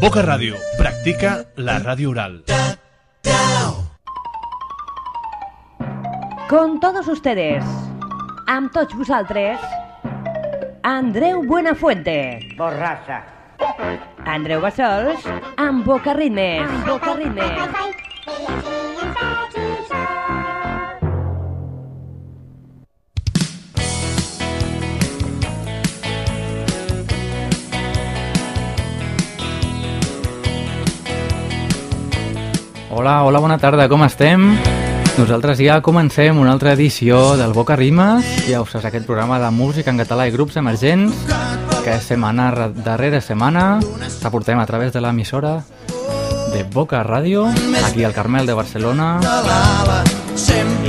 Boca Radio, practica la radio oral. Con todos ustedes, amb tots vosaltres, Andreu Buenafuente. Borrassa. Andreu Bassols, amb Boca Ritmes. Boca Ritmes. Hola, hola, bona tarda, com estem? Nosaltres ja comencem una altra edició del Boca Rimes, ja us saps, aquest programa de música en català i grups emergents, que setmana darrere setmana t'aportem a través de l'emissora de Boca Ràdio, aquí al Carmel de Barcelona,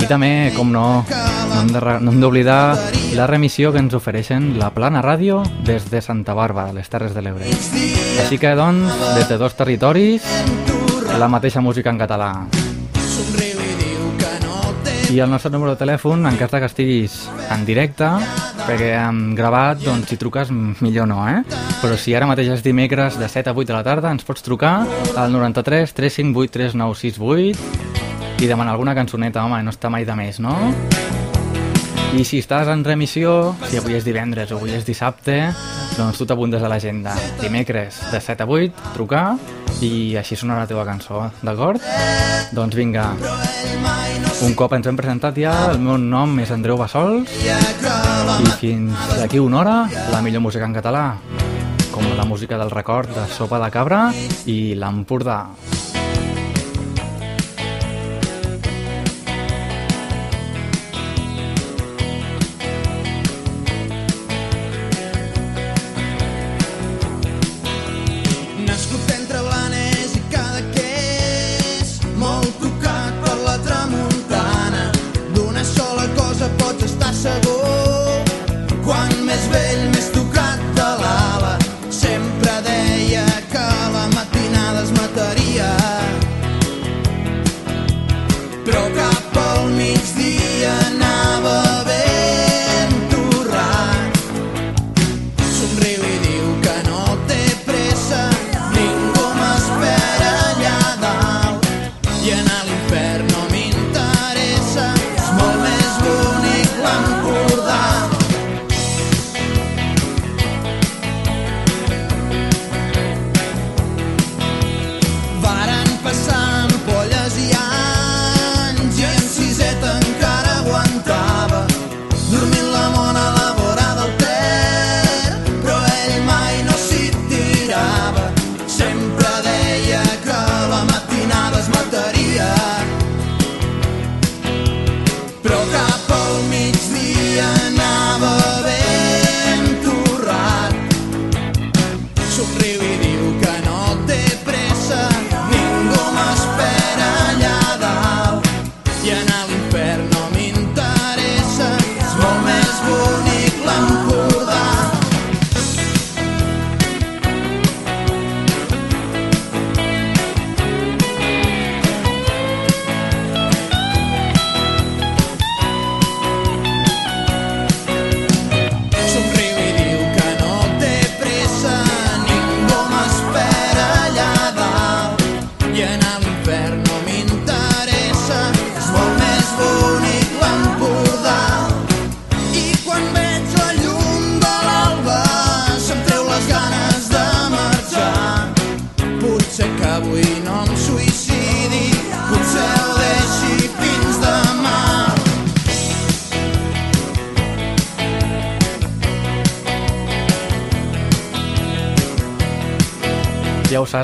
i també, com no, no hem de- no d'oblidar la remissió que ens ofereixen la Plana Ràdio des de Santa Bàrbara, les Terres de l'Ebre. Així que, doncs, des de dos territoris, la mateixa música en català. I el nostre número de telèfon, en cas que estiguis en directe, perquè hem gravat, doncs si truques millor no, eh? Però si ara mateix és dimecres de 7 a 8 de la tarda, ens pots trucar al 93 358 3968 i demanar alguna cançoneta, home, no està mai de més, no? I si estàs en remissió, si avui és divendres o avui és dissabte, doncs tu t'apuntes a l'agenda. Dimecres, de 7 a 8, trucar i així sonarà la teva cançó, d'acord? Doncs vinga. Un cop ens hem presentat ja, el meu nom és Andreu Bassols i fins d'aquí una hora la millor música en català, com la música del record de Sopa de Cabra i l'Empordà. Nascut quan més vell,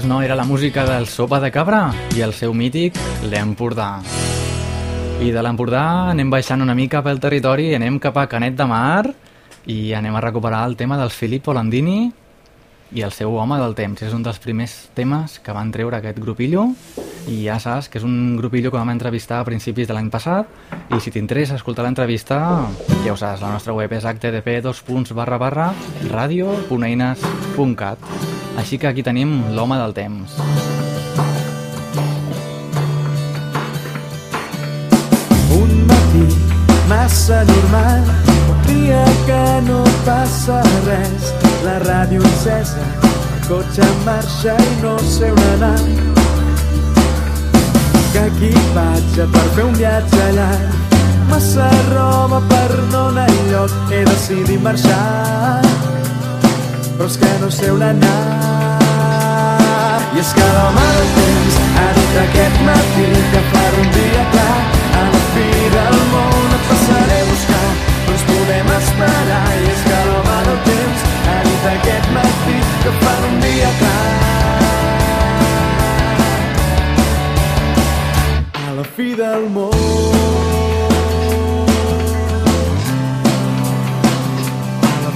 no? Era la música del Sopa de Cabra i el seu mític l'Empordà. I de l'Empordà anem baixant una mica pel territori, anem cap a Canet de Mar i anem a recuperar el tema dels Filippo Landini i el seu home del temps. És un dels primers temes que van treure aquest grupillo i ja saps que és un grupillo que vam entrevistar a principis de l'any passat i si t'interessa escoltar l'entrevista ja ho saps, la nostra web és http radio.eines.cat així que aquí tenim l'home del temps. Un matí massa normal, un dia passa res, la ràdio encesa, el cotxe en marxa i no sé on anar. Que equipatge per fer un viatge llarg, massa roba per no anar enlloc, he decidit marxar, però és que no sé on anar. I és que l'home del temps ha dit aquest matí que farà un dia clar, a la fi del món et passaré a buscar, no ens podem esperar. I és que l'home del temps ha dit aquest matí que farà un dia clar. A la fi del món. A la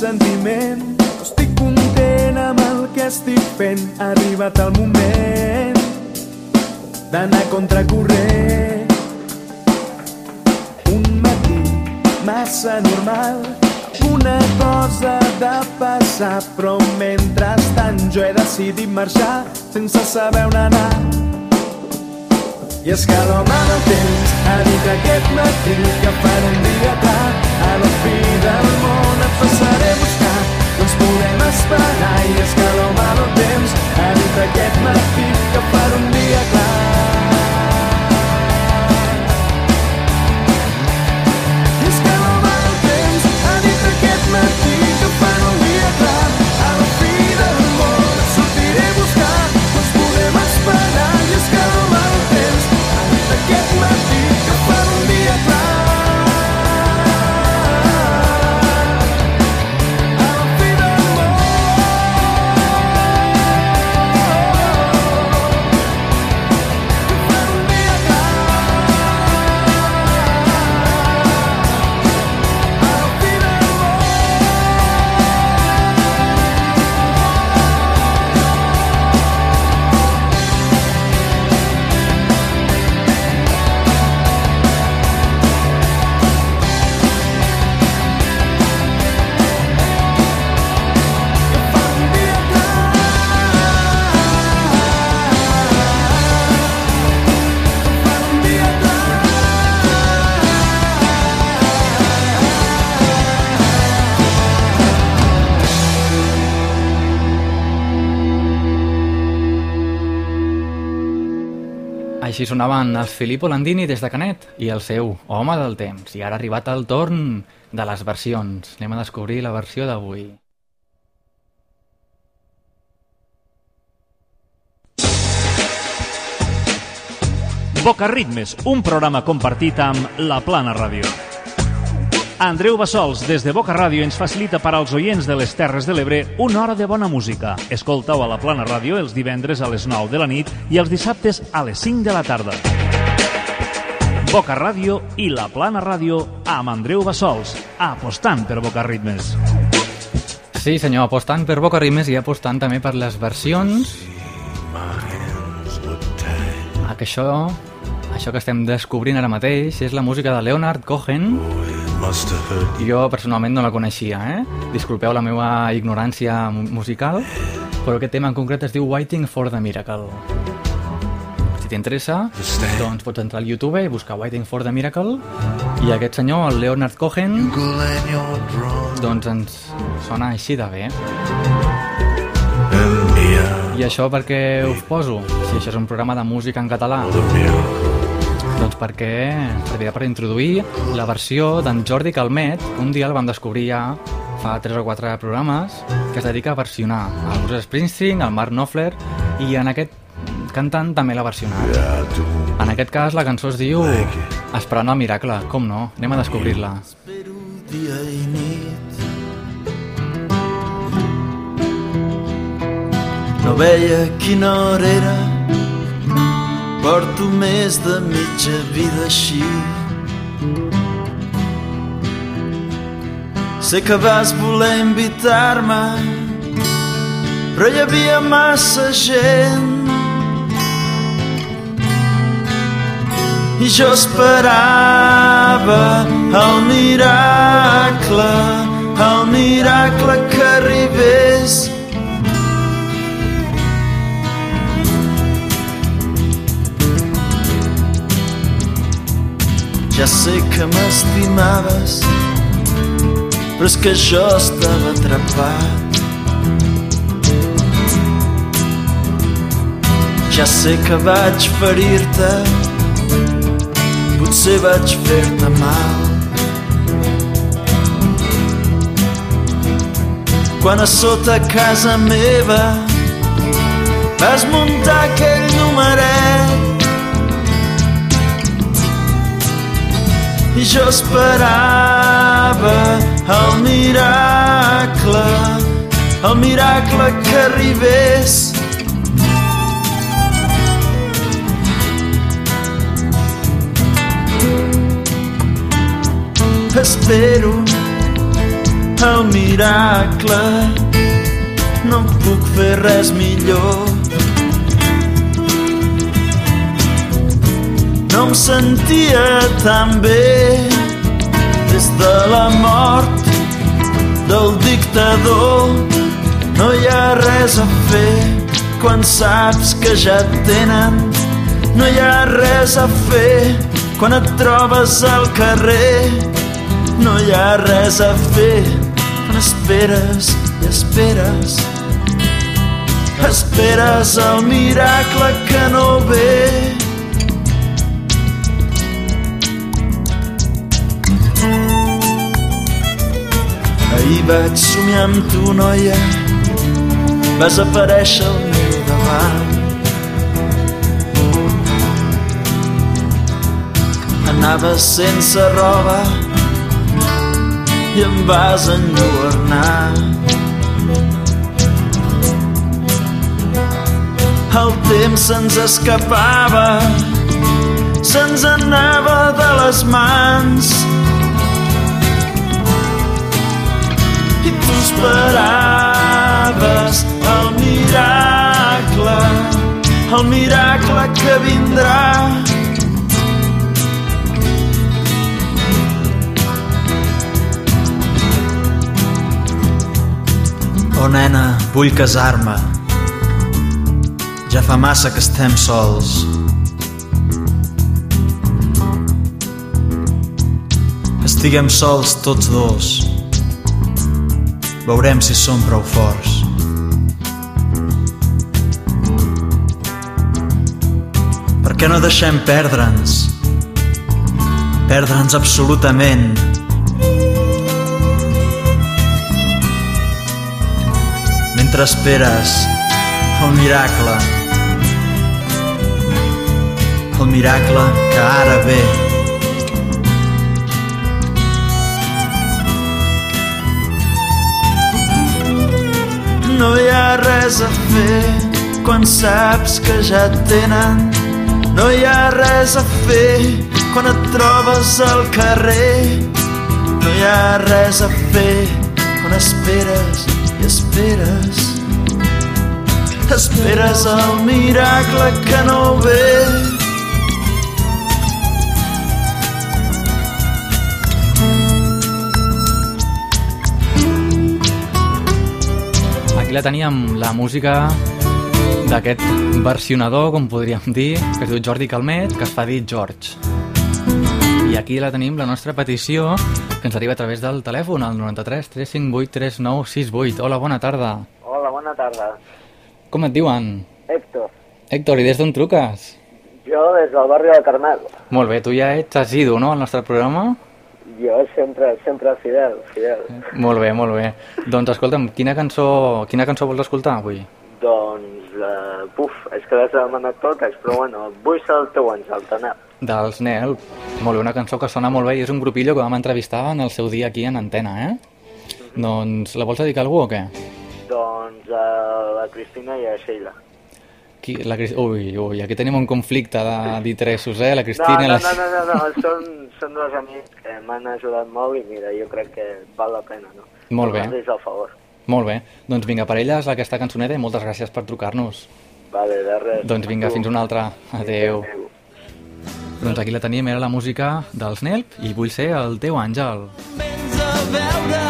pressentiment. No estic content amb el que estic fent. Ha arribat el moment d'anar contracorrent. Un matí massa normal, una cosa de passar, però mentrestant jo he decidit marxar sense saber on anar. I és que l'home del temps ha dit aquest matí que farà un dia clar. A la fi del món et buscar, no podem esperar. I és que l'home del temps ha dit aquest matí que farà un dia clar. Així sonaven els Filippo Landini des de Canet i el seu Home del Temps. I ara ha arribat el torn de les versions. Anem a descobrir la versió d'avui. Boca Ritmes, un programa compartit amb La Plana Ràdio. Andreu Bassols, des de Boca Ràdio, ens facilita per als oients de les Terres de l'Ebre una hora de bona música. Escoltau a La Plana Ràdio els divendres a les 9 de la nit i els dissabtes a les 5 de la tarda. Boca Ràdio i La Plana Ràdio amb Andreu Bassols, apostant per Boca Ritmes. Sí, senyor, apostant per Boca Rimes i apostant també per les versions. Ah, que això, això que estem descobrint ara mateix és la música de Leonard Cohen. Jo personalment no la coneixia, eh? Disculpeu la meva ignorància mu- musical, però aquest tema en concret es diu Waiting for the Miracle. Si t'interessa, doncs pots entrar al YouTube i buscar Waiting for the Miracle i aquest senyor, el Leonard Cohen, doncs ens sona així de bé. I això per què us poso? Si això és un programa de música en català. Perquè servia per introduir la versió d'en Jordi Calmet, un dia el vam descobrir ja fa 3 o 4 programes, que es dedica a versionar el Bruce Springsteen, el Mark Knopfler, i en aquest cantant també l'ha versionat. En aquest cas la cançó es diu Esperant el miracle, com no? Anem a descobrir-la. dia i nit. No veia quina hora era, porto més de mitja vida així, Sé que vas voler invitar-me, però hi havia massa gent. I jo esperava el miracle, el miracle que arribés. Ja sé que m'estimaves, però és que jo estava atrapat. Ja sé que vaig ferir-te, potser vaig fer-te mal. Quan a sota casa meva vas muntar aquell numeret i jo esperava el miracle, el miracle que arribés. Espero el miracle, no puc fer res millor. No em sentia tan bé des de la mort del dictador. No hi ha res a fer quan saps que ja et tenen. No hi ha res a fer quan et trobes al carrer. No hi ha res a fer quan esperes i esperes. Esperes el miracle que no ve. Vaig somiar amb tu, noia, vas aparèixer al meu davant. Anaves sense roba i em vas enlluernar. El temps se'ns escapava, se'ns anava de les mans. Esperaves el miracle, el miracle que vindrà. Oh nena, vull casar-me. Ja fa massa que estem sols. Estiguem sols tots dos. Veurem si som prou forts. Per què no deixem perdre'ns? Perdre'ns absolutament. Mentre esperes el miracle. El miracle que ara ve. No hi ha res a fer quan saps que ja et tenen. No hi ha res a fer quan et trobes al carrer. No hi ha res a fer quan esperes i esperes. Esperes el miracle que no ve. Aquí la teníem, la música d'aquest versionador, com podríem dir, que es diu Jordi Calmet, que es fa dir George. I aquí la tenim, la nostra petició, que ens arriba a través del telèfon, al 93 358 3968. Hola, bona tarda. Hola, bona tarda. Com et diuen? Héctor, Héctor, i des d'on truques? jo des del barri del Carmel. Molt bé, tu ja ets assidu, no?, al nostre programa? Jo sempre, sempre fidel, fidel. Molt bé, molt bé. Doncs escolta'm, quina cançó, quina cançó vols escoltar avui? Doncs, uh, buf, és que les he demanat totes, però bueno, vull ser el teu àngel, Tanat. Dels Nel. Molt bé, una cançó que sona molt bé i és un grupillo que vam entrevistar en el seu dia aquí en antena, eh? Doncs la vols dedicar a algú o què? Doncs a la Cristina i a Sheila. Qui, la, ui, ui, aquí tenim un conflicte de- d'interessos, eh? La No, Cristina... i no, la... no, no, no, no, són, són dos amics que m'han ajudat molt i mira, jo crec que val la pena, no? Molt bé. Donar-los el favor. Molt bé. Doncs vinga, per elles aquesta cançoneta i moltes gràcies per trucar-nos. Vale, de res. Doncs vinga, fins una altra. Adeu. Adéu. Doncs aquí la tenim, era la música dels Nelp i vull ser el teu àngel. vens a veure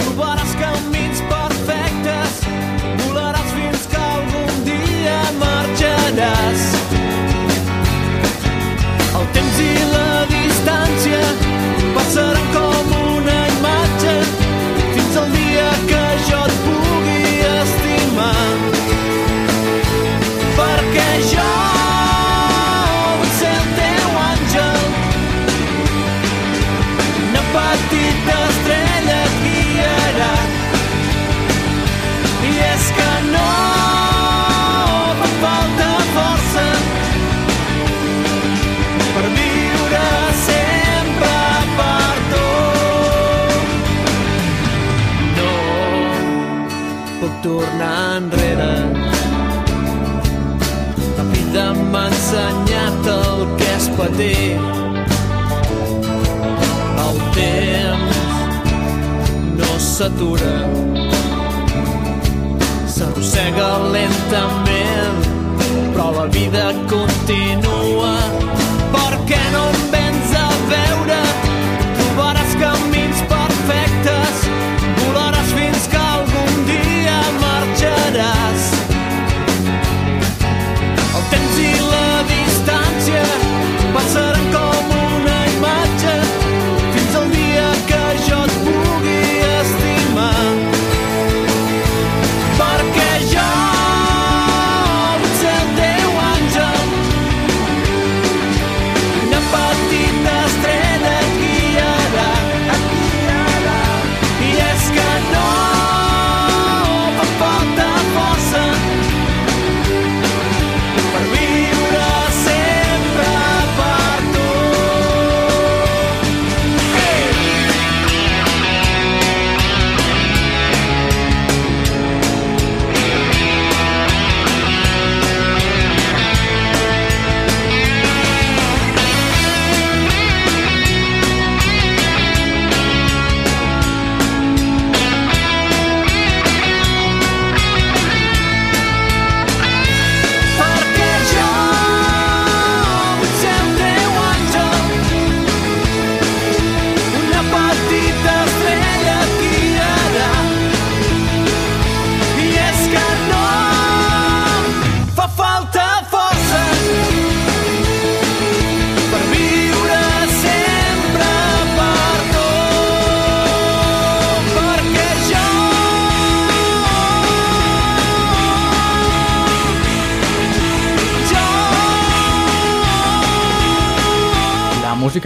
trobaràs camins algun dia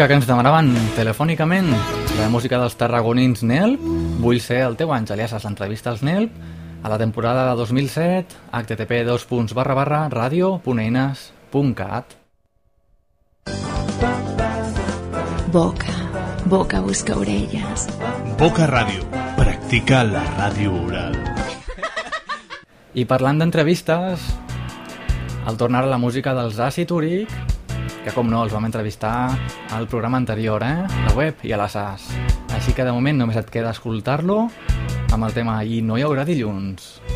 música que ens demanaven telefònicament, la música dels tarragonins Nelp, vull ser el teu àngel, ja saps, l'entrevista als Nelp, a la temporada de 2007, http dos punts barra barra radio.eines.cat. Boca, boca busca orelles. Boca Ràdio. Practica la ràdio oral. I parlant d'entrevistes, al tornar a la música dels Àcid Úric, que com no, els vam entrevistar al programa anterior, eh? La web i a la SAS. Així que de moment només et queda escoltar-lo amb el tema I no hi haurà dilluns.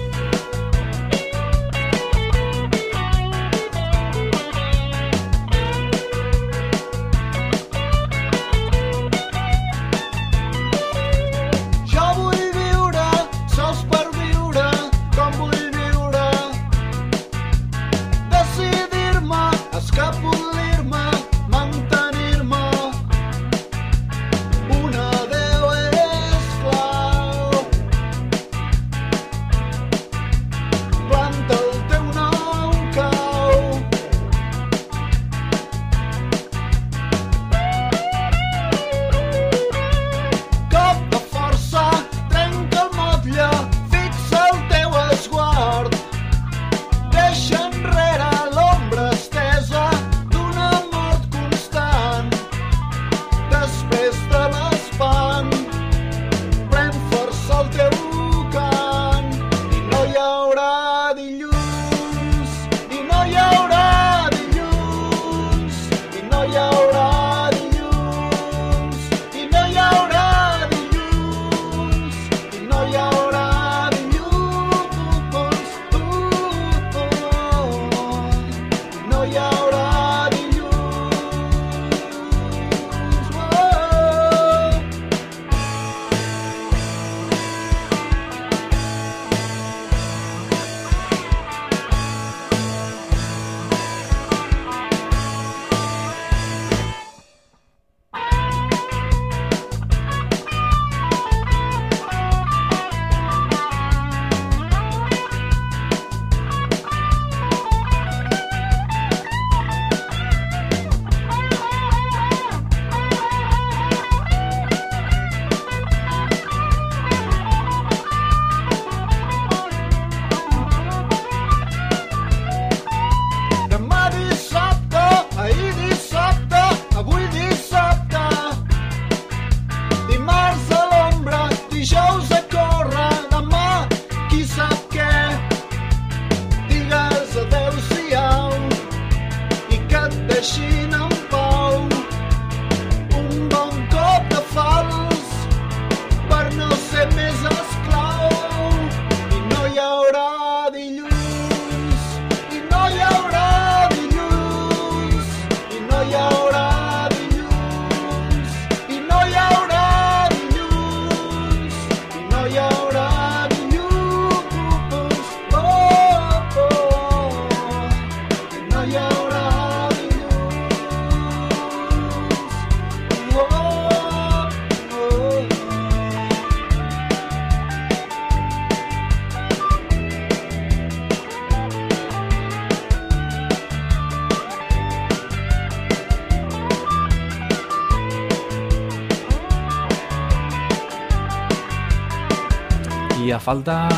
Falta...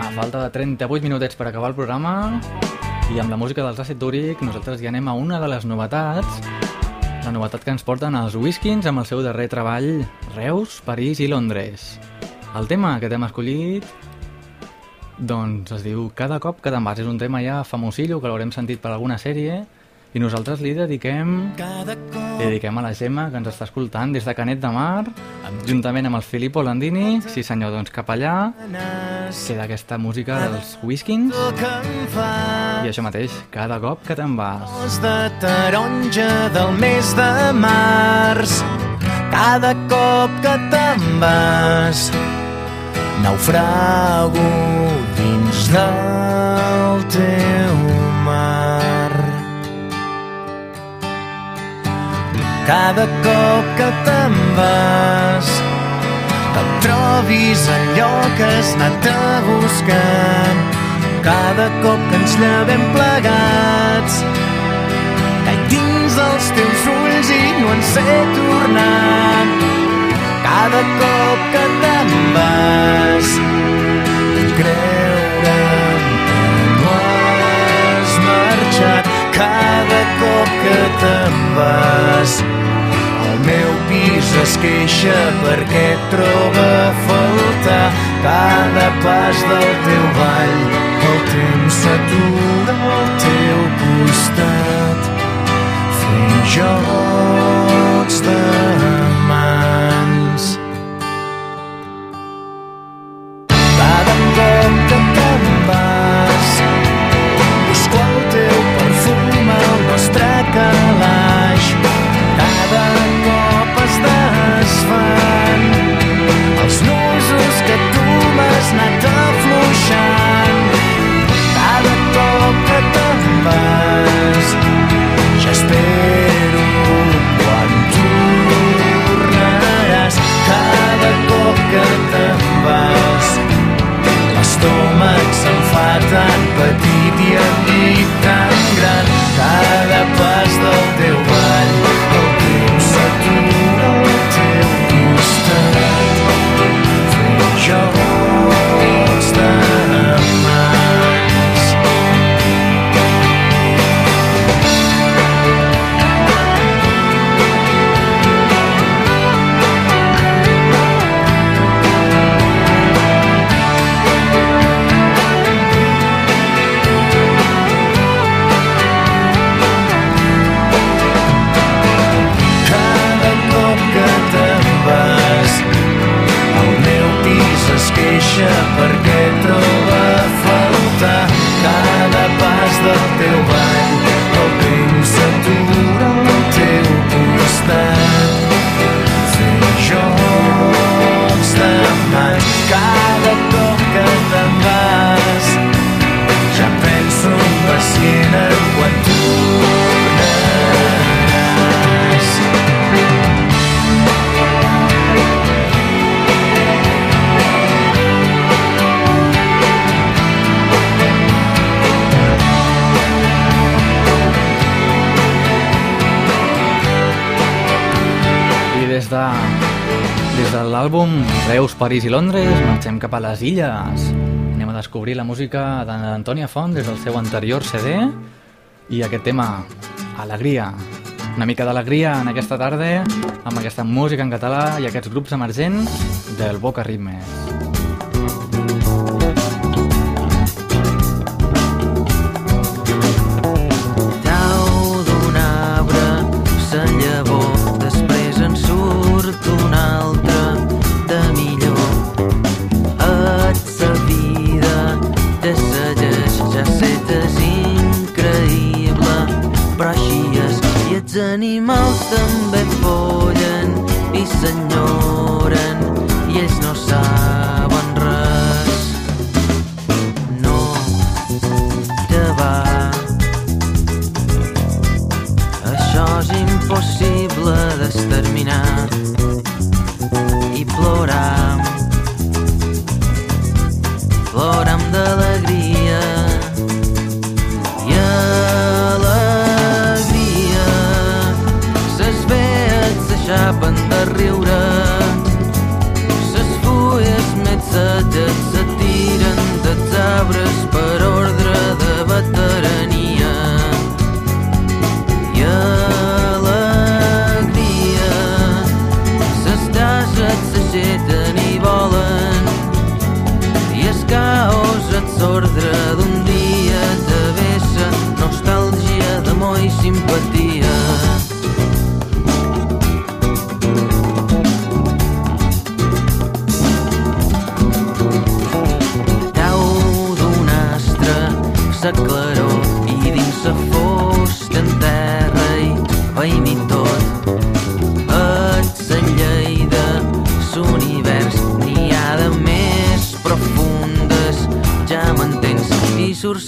A falta de 38 minutets per acabar el programa i amb la música dels Acid Dúric nosaltres ja anem a una de les novetats la novetat que ens porten els Whiskins amb el seu darrer treball Reus, París i Londres. El tema que t'hem escollit doncs es diu Cada cop que te'n vas. És un tema ja famosillo que l'haurem sentit per alguna sèrie i nosaltres li dediquem li dediquem a la Gemma que ens està escoltant des de Canet de Mar juntament amb el Filippo Landini. Sí senyor, doncs cap allà. Queda aquesta música dels Whiskins. I això mateix, cada cop que te'n vas. De taronja del mes de març. Cada cop que te'n vas naufrago dins del teu cada cop que te'n vas et trobis allò que has anat a buscar. Cada cop que ens llevem plegats caic dins dels teus ulls i no en sé tornar cada cop que te'n vas vull creure'm que no has marxat cada cop que te'n vas el meu pis es queixa perquè et troba a faltar. Cada pas del teu ball el temps s'atura al teu costat. Fent jocs de mans París i Londres marxem cap a les illes. Anem a descobrir la música d'Antònia Font des del seu anterior CD i aquest tema, Alegria. Una mica d'alegria en aquesta tarda amb aquesta música en català i aquests grups emergents del Boca Ritmes.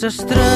estrellas.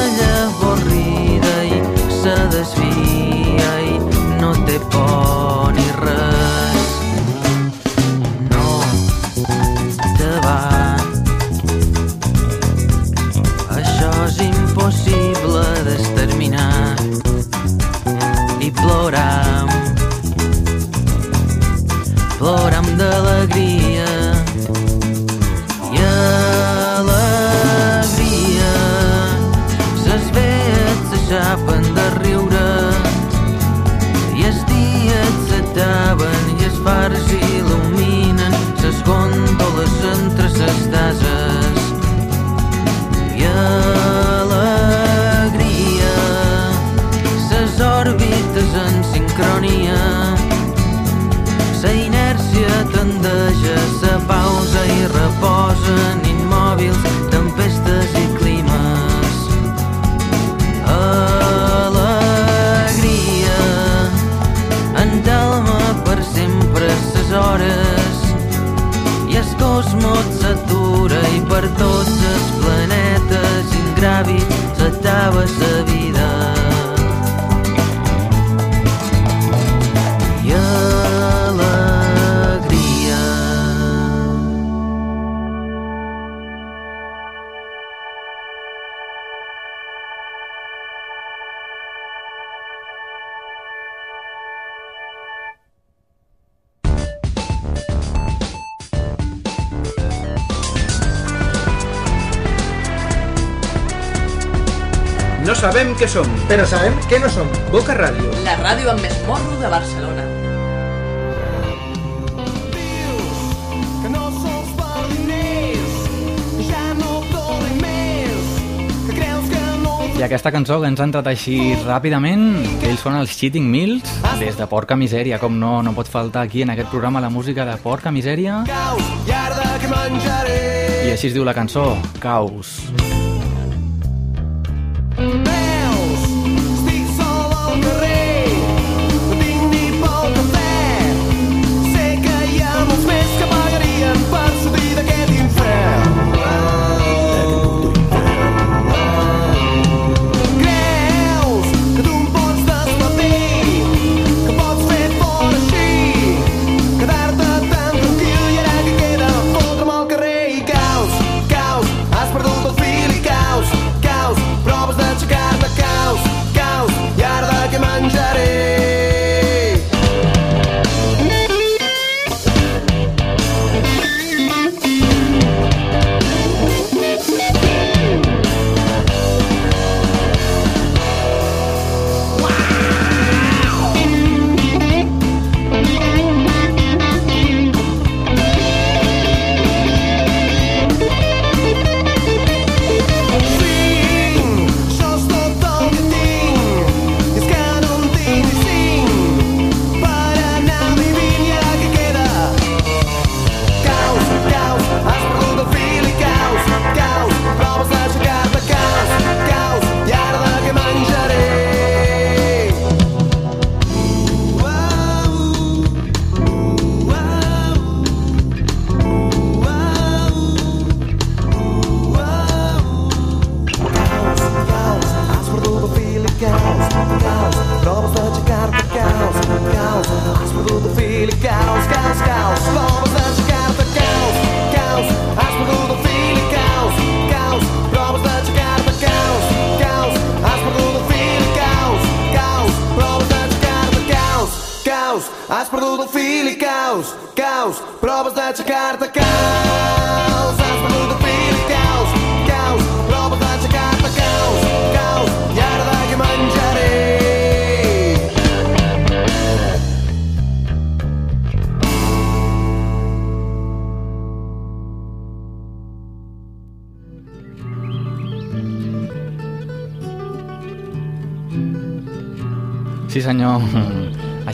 que som. Però sabem que no som. Boca Ràdio. La ràdio amb més morro de Barcelona. I aquesta cançó que ens ha entrat així ràpidament, que ells són els Cheating Mills, des de Porca Misèria, com no, no pot faltar aquí en aquest programa la música de Porca Misèria. I així es diu la cançó, Caos. -hmm.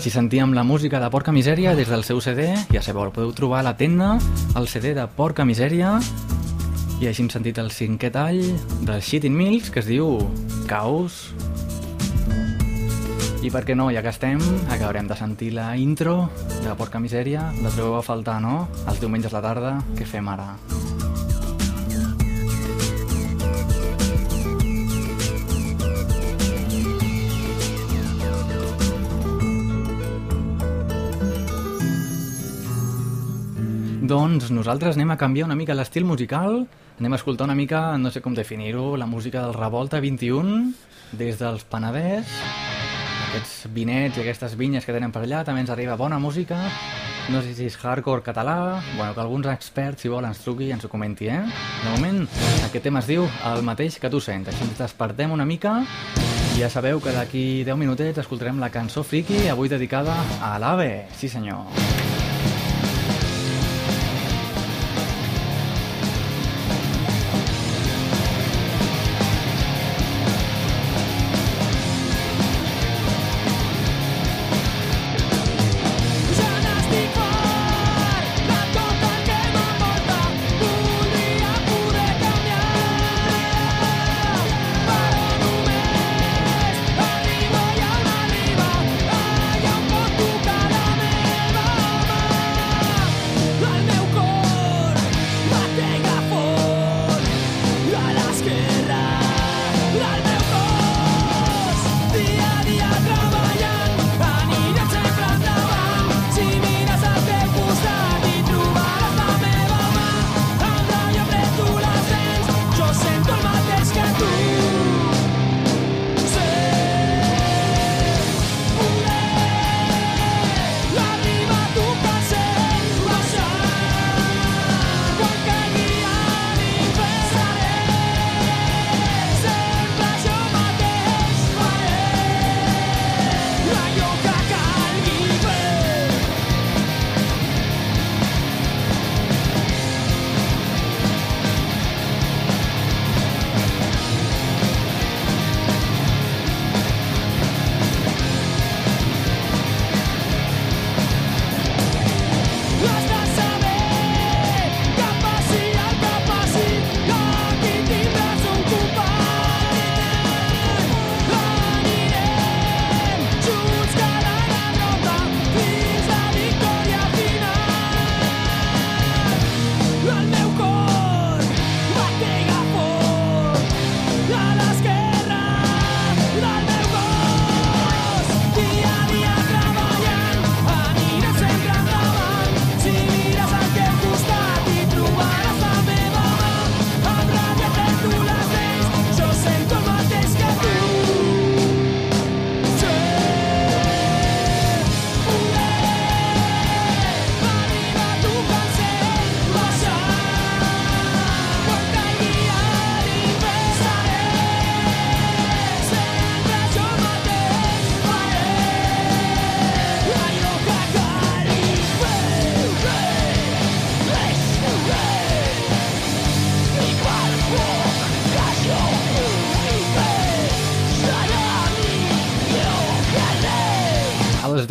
Així sentíem la música de Porca Misèria des del seu CD, ja sabeu, el podeu trobar a la tenda, el CD de Porca Misèria, i així hem sentit el cinquè tall del Shitting Mills, que es diu Caos. I per què no, ja que estem, acabarem de sentir la intro de Porca Misèria, la trobeu a faltar, no? Els diumenges a la tarda, què fem ara? Doncs nosaltres anem a canviar una mica l'estil musical, anem a escoltar una mica, no sé com definir-ho, la música del Revolta 21, des dels Penedès, aquests vinets i aquestes vinyes que tenen per allà, també ens arriba bona música, no sé si és hardcore català, bueno, que alguns experts, si vol, ens truqui i ens ho comenti, eh? De moment, aquest tema es diu el mateix que tu sents, així ens despertem una mica. I ja sabeu que d'aquí 10 minutets escoltarem la cançó Friki, avui dedicada a l'AVE, sí senyor.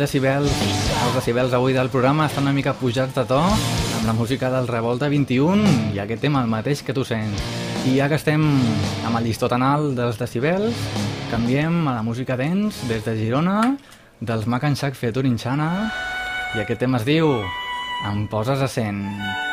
decibels, els decibels avui del programa estan una mica pujats de to amb la música del Revolta 21 i aquest tema el mateix que tu sents. I ja que estem amb el llistó tan alt dels decibels, canviem a la música dents des de Girona, dels Mac and Sac Featuring Xana, i aquest tema es diu Em poses a 100.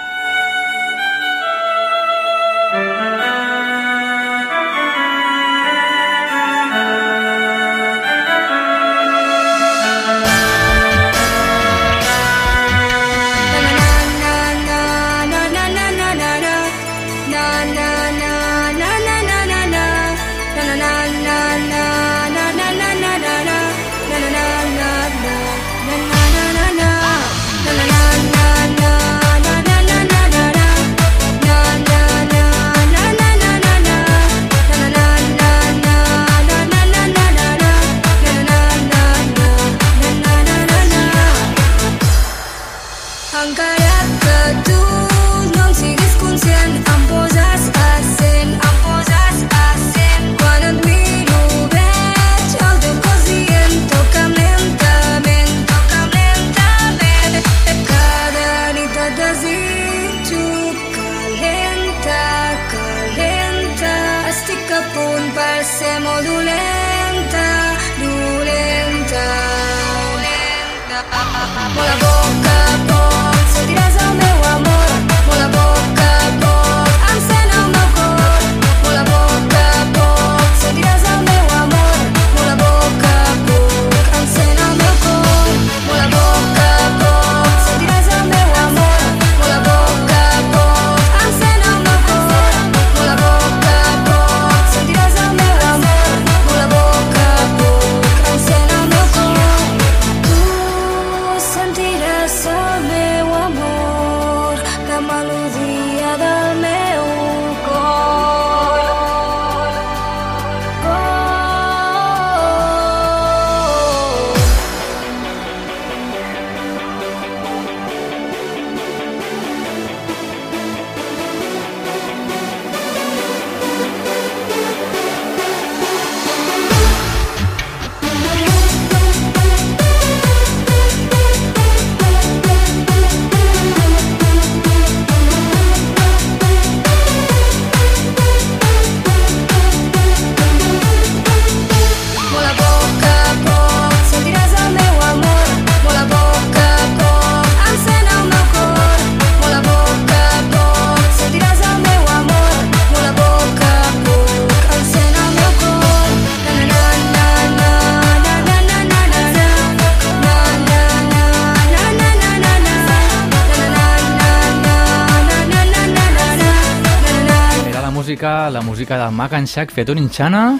Mac and Shack fet un inxana.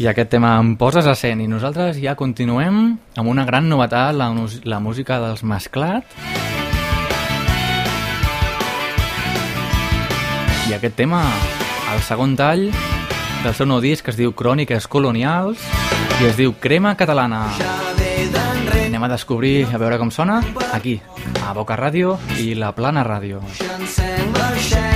I aquest tema em poses a cent. I nosaltres ja continuem amb una gran novetat, la, la música dels Mesclat i aquest tema, el segon tall del seu nou disc es diu Cròniques Colonials i es diu Crema Catalana. Anem a descobrir, a veure com sona aquí, a Boca Ràdio i la Plana Ràdio. L'aixera,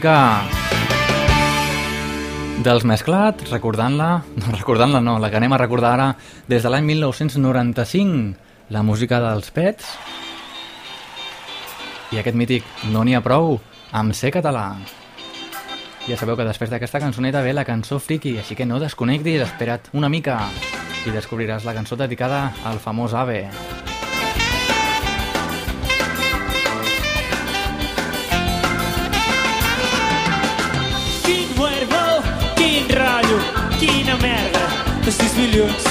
música dels Mesclat, recordant-la, no recordant-la no, la que anem a recordar ara des de l'any 1995, la música dels Pets i aquest mític No n'hi ha prou amb ser català. Ja sabeu que després d'aquesta cançoneta ve la cançó friki, així que no desconnectis, espera't una mica i descobriràs la cançó dedicada al famós Ave. 6 milions.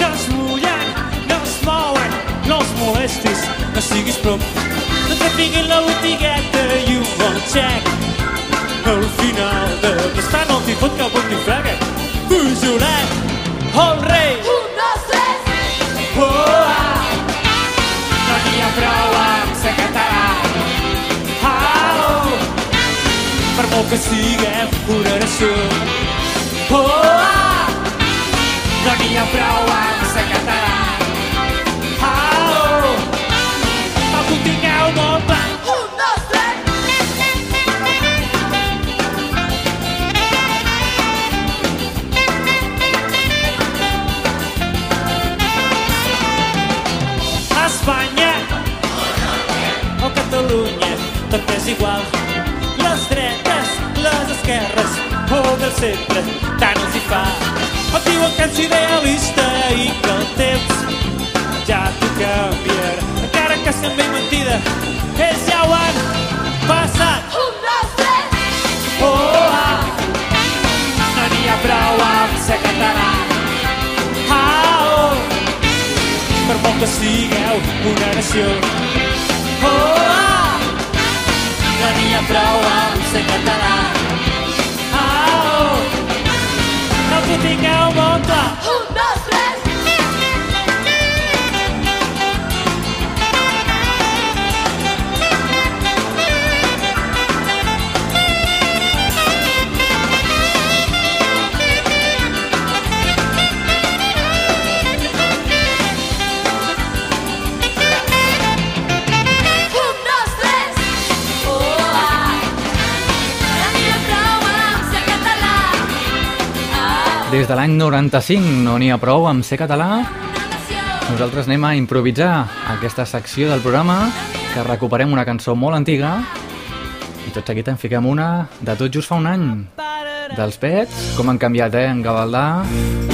No es mullen, no es mouen, no els molestis, no siguis prop. No et tinguin la botigueta i un bon xec. Al final de l'estar no t'hi fot cap on t'hi frega. Pujolet, el rei. Un, dos, tres. Oh, ah. No n'hi ha prou amb ser català. Au, per molt que siguem una nació. Oh, ah, no n'hi ha prou amb ser català. Au, no contingueu molt blanc. Un, dos, tot és igual. Les dretes, les esquerres o del centre, tant els hi fa. Ets idealista i que el temps ja t'ho canviarà. Encara que sembli mentida, ells ja ho han passat. Un, dos, tres! Oh, ah! No n'hi ha prou amb ser català. Ah, oh! Per molt que sigueu una nació. Oh, ah! No n'hi ha prou amb ser català. No t'ho tingueu molt clar. Un, dos, tres! Des de l'any 95 no n'hi ha prou amb ser català. Nosaltres anem a improvisar aquesta secció del programa que recuperem una cançó molt antiga i tot seguit en fiquem una de tot just fa un any dels Pets, com han canviat, eh? En Gavaldà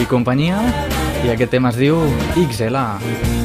i companyia i aquest tema es diu XL. I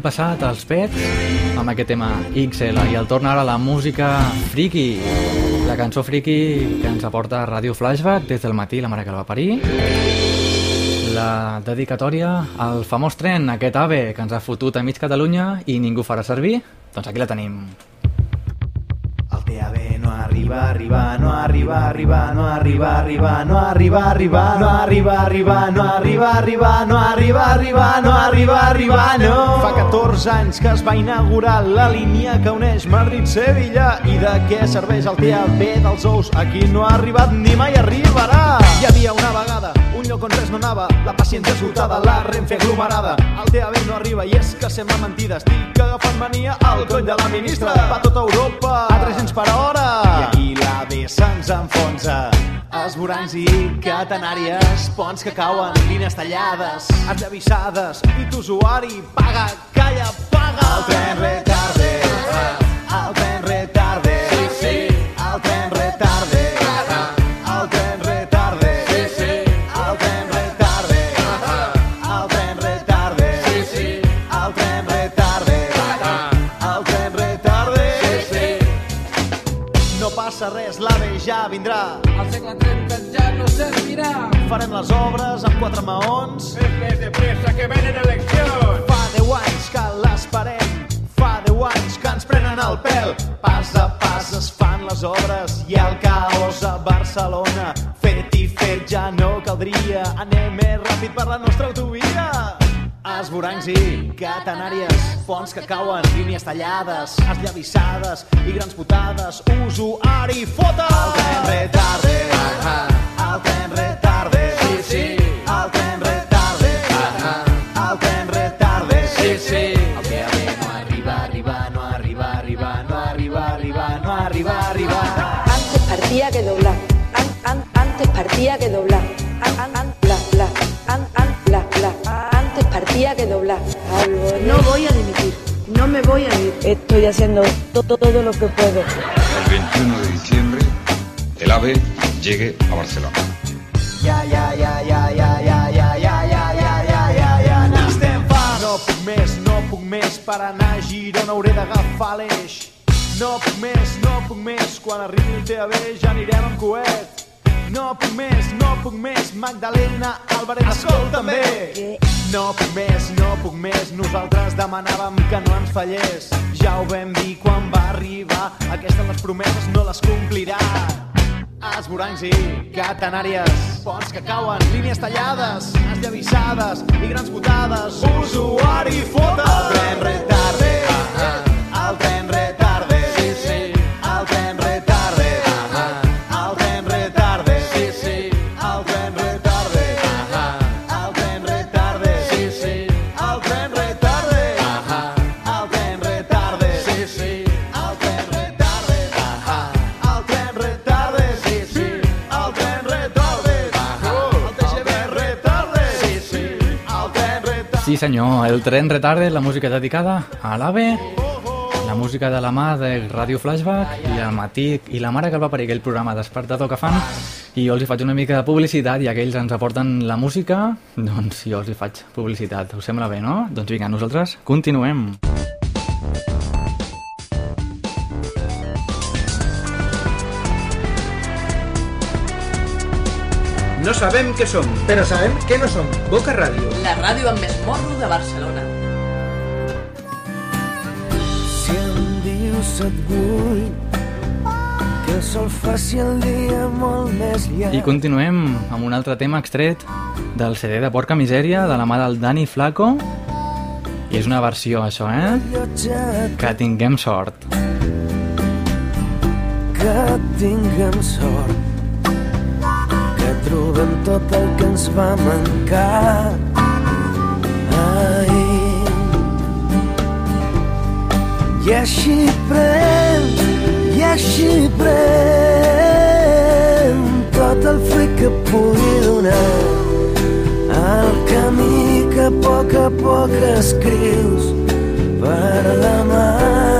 l'any passat els Pets amb aquest tema XL i el torna ara la música friki, la cançó friki que ens aporta Ràdio Flashback des del matí, la mare que el va parir. La dedicatòria al famós tren, aquest AVE que ens ha fotut a mig Catalunya i ningú farà servir, doncs aquí la tenim. El TAB no arriba, arriba, no arriba, arriba, no arriba, arriba, no arriba, arriba, no arriba, arriba, no arriba, arriba, no arriba, arriba, no arriba, arriba, no. Fa 14 anys que es va inaugurar la línia que uneix Madrid-Sevilla i de què serveix el TAB dels ous? Aquí no ha arribat ni mai arribarà. Hi havia una vegada un lloc on res no anava, la paciència esgotada, la Renfe aglomerada. El TAB no arriba i és que sembla mentida, estic agafant mania al coll de la ministra. Va tota Europa a 300 per hora. I aquí la B se'ns enfonsa. Esborancs i catenàries, ponts que cauen, línies tallades, esllavissades, i tu usuari paga, calla, paga. El tren retarde, el tren retarde, sí, sí. el tren retarde, ja vindrà. Al segle 30 ja no servirà. Farem les obres amb quatre maons. Més, més de pressa que venen eleccions. Fa 10 anys que l'esperem, fa 10 anys que ens prenen el pèl. Pas a pas es fan les obres i el caos a Barcelona. Fet i fet ja no caldria, anem més ràpid per la nostra autovia. Esborancs i catenàries, ponts que cauen, línies tallades, esllavissades i grans putades. Usuari, fota! El tren retarde, el tren retarde, sí, sí, el tren retarde, el tren retarde, sí, sí. El TAB no arriba, arriba, no arriba, arriba, no arriba, arriba, no arriba, arriba. Antes partía que doblar. An- an- antes partía que doblar. An- an- an- la, la. Partía que doblar. No voy a dimitir. No me voy a ir. Estoy haciendo to- to- todo lo que puedo. el 21 de diciembre el AVE llegue a Barcelona. Ja, ja, ja, ja, ja, ja, ja, ja, ja, ja, ja, ja, ja, n'estem farts. No puc més, no puc més, per anar a Girona hauré d'agafar l'eix. No puc més, no puc més, quan arribi el TAB ja anirem amb coet. No puc més, no puc més, Magdalena, Álvarez, escolta'm bé. No puc més, no puc més, nosaltres demanàvem que no ens fallés. Ja ho vam dir quan va arribar, aquestes les promeses no les complirà. Esborancs i catenàries, ponts que cauen, línies tallades, esllavissades i grans botades. Usuari, fota! El tren retarde, el tren Sí senyor, el tren retarde, la música dedicada a l'AVE, la música de la mà de Ràdio Flashback i el matí i la mare que el va parir aquell programa despertador que fan i jo els hi faig una mica de publicitat i aquells ens aporten la música, doncs jo els hi faig publicitat. Us sembla bé, no? Doncs vinga, nosaltres continuem. No sabem què som, però sabem què no som. Boca Ràdio. La ràdio amb més morro de Barcelona. Si em dius et vull que el sol faci el dia molt més llarg I continuem amb un altre tema extret del CD de Porca Misèria de la mà del Dani Flaco i és una versió això, eh? Que tinguem sort. que tinguem sort trobem tot el que ens va mancar. Ahir i així pren i així pren tot el fruit que pugui donar. El camí que a poc a poc escrius per la mà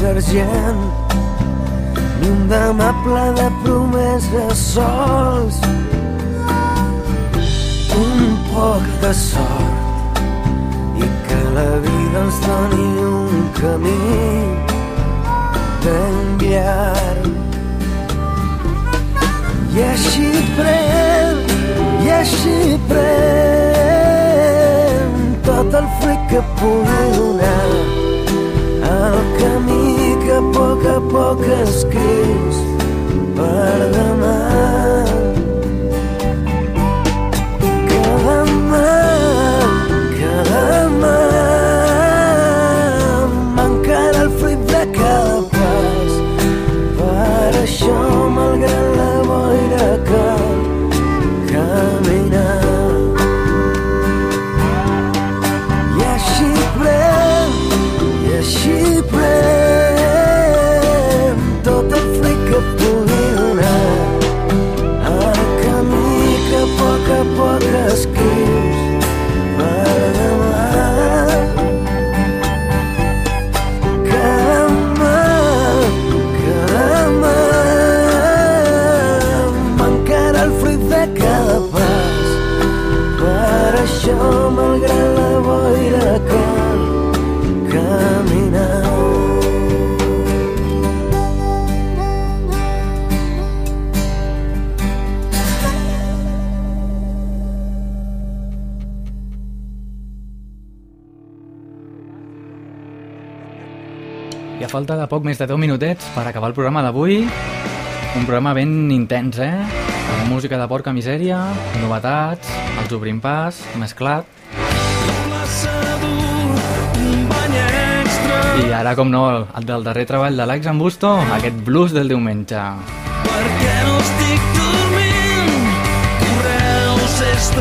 d'argent ni un demà ple de promeses sols. Un poc de sort i que la vida ens doni un camí ben llarg. I així pren i així pren tot el fruit que pugui donar el camí que a poc a poc escrius per demà poc més de 10 minutets per acabar el programa d'avui, un programa ben intens, eh? Amb música de porca misèria, novetats, els obrim pas, mesclat... I ara, com no, el del darrer treball de l'Aix en Busto, aquest blues del diumenge. perquè no estic dormint correus és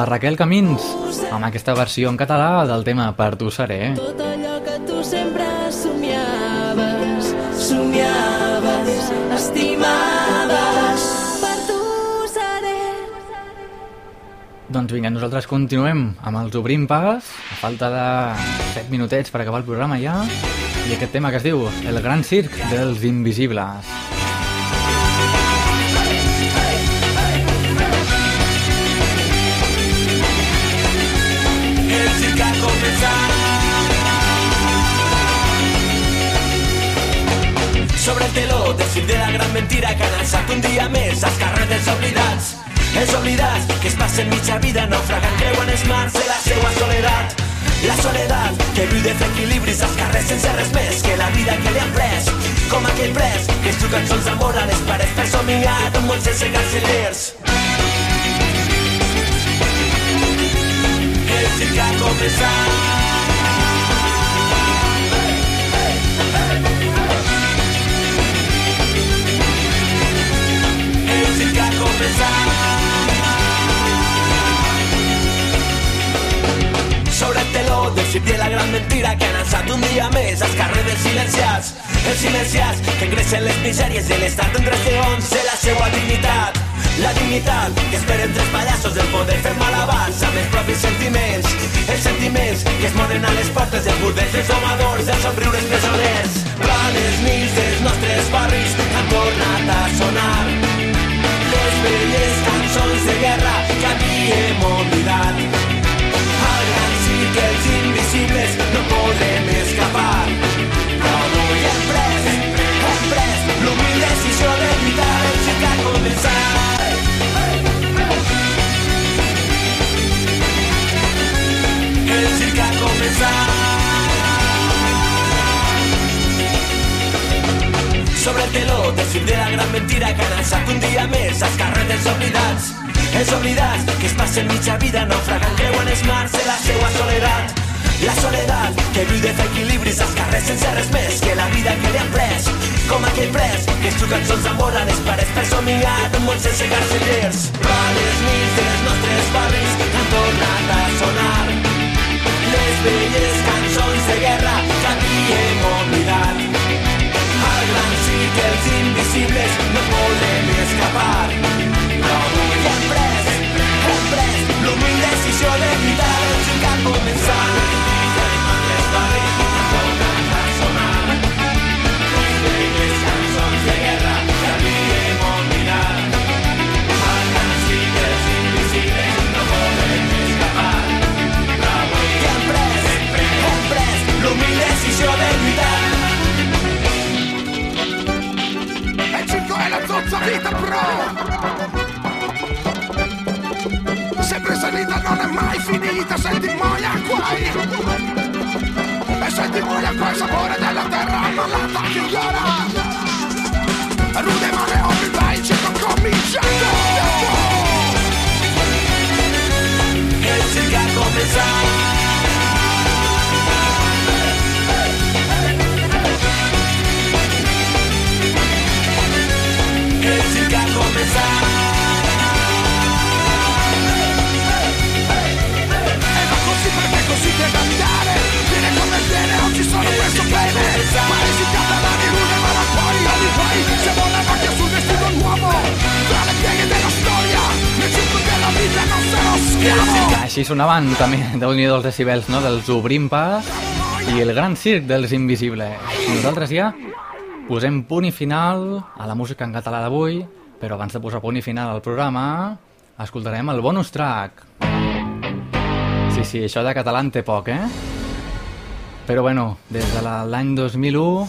la Raquel Camins, amb aquesta versió en català del tema Per tu seré. Tot allò que tu sempre somiaves, somiaves, estimaves. Per tu seré. Doncs vinga, nosaltres continuem amb els Obrim Pas, a falta de 7 minutets per acabar el programa ja, i aquest tema que es diu El gran circ dels invisibles. Alçat un dia més als carrers oblidats. Els oblidats que es passen mitja vida naufragant creuen els mars de la seua soledat. La soledat que viu de fer equilibris als carrers sense res més que la vida que li han pres. Com aquell pres que es diu cançons d'amor a les parets per somiar un món sense cancellers. El circ ha començat. Sobre el teló del circ de la gran mentira que han alçat un dia més als carrers dels silenciats. Els silenciats que ingressen les misèries de l'estat en regions de la seua dignitat. La dignitat que esperen tres pallassos del poder fer malabars amb els propis sentiments. Els sentiments que es moren a les portes dels burdels dels domadors, dels somriures presoners. Planes nits dels nostres barris han tornat a sonar. Les velles cançons de guerra que havíem oblidat. Al gran invisibles no podrem Circ de la gran mentira que han alçat un dia més als carrers dels oblidats. Els oblidats que es passen mitja vida naufragant creuen els mars de la seua soledat. La soledat que viu de fer equilibris als carrers sense res més que la vida que li han pres. Com aquell pres que es diu cançons d'amor a les parets per somiar un món sense carcellers. A les nits dels nostres barris han tornat a sonar les velles cançons de guerra que havíem oblidat. Al gran els invisibles no podem escapar. Però avui hem pres, hem pres l'humil decisió de lluitar el circ ha començat. Zozza vita pro Sempre salita non è mai finita Senti muoia guai E senti muoia qua il sapore della terra Ammalata che llora Així sonaven també, déu nhi dels decibels, no?, dels Obrim Pas i el gran circ dels Invisibles. Nosaltres ja posem punt i final a la música en català d'avui, però abans de posar punt i final al programa, escoltarem el bonus track. Sí, sí, això de català en té poc, eh? Però bueno, des de la- l'any 2001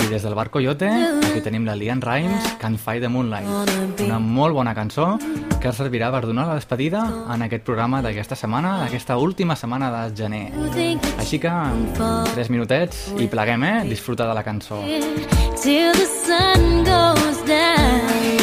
i des del Bar Coyote, aquí tenim la Lian Rimes, Can't Fight the Moonlight. Una molt bona cançó que servirà per donar la despedida en aquest programa d'aquesta setmana, d'aquesta última setmana de gener. Així que, tres minutets i pleguem, eh? Disfruta de la cançó. till the sun goes down.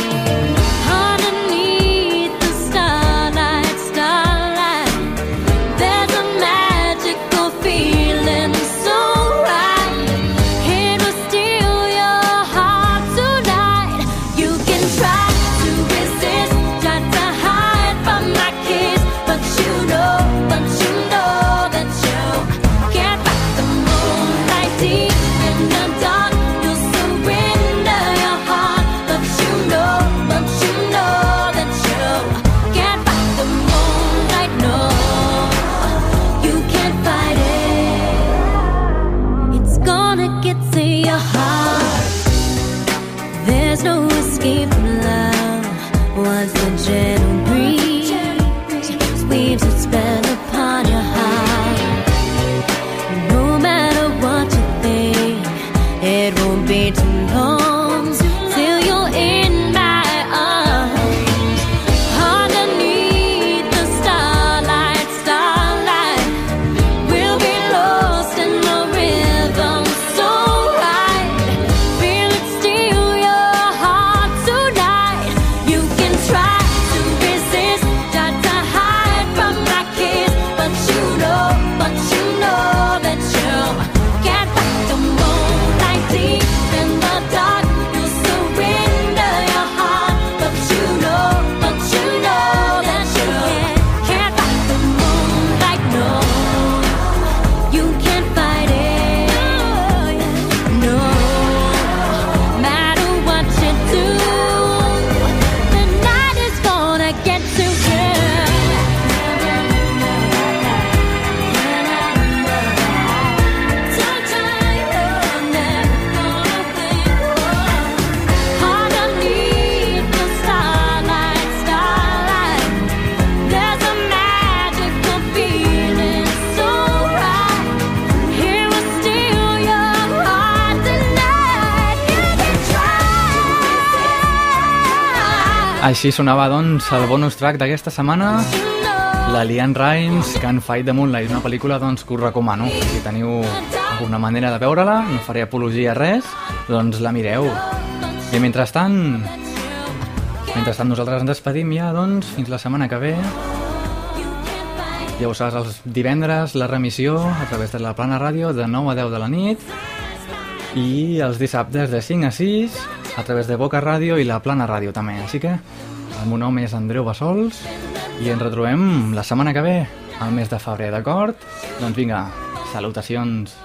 Així sonava, doncs, el bonus track d'aquesta setmana, la Lian Rimes, Can Fight the Moonlight, una pel·lícula doncs, que us recomano. Si teniu alguna manera de veure-la, no faré apologia a res, doncs la mireu. I mentrestant, mentrestant nosaltres ens despedim ja, doncs, fins la setmana que ve. Ja ho saps, els divendres la remissió a través de la Plana Ràdio de 9 a 10 de la nit i els dissabtes de 5 a 6 a través de Boca Ràdio i la Plana Ràdio també. Així que el meu nom és Andreu Bassols i ens retrobem la setmana que ve, al mes de febrer, d'acord? Doncs vinga, salutacions.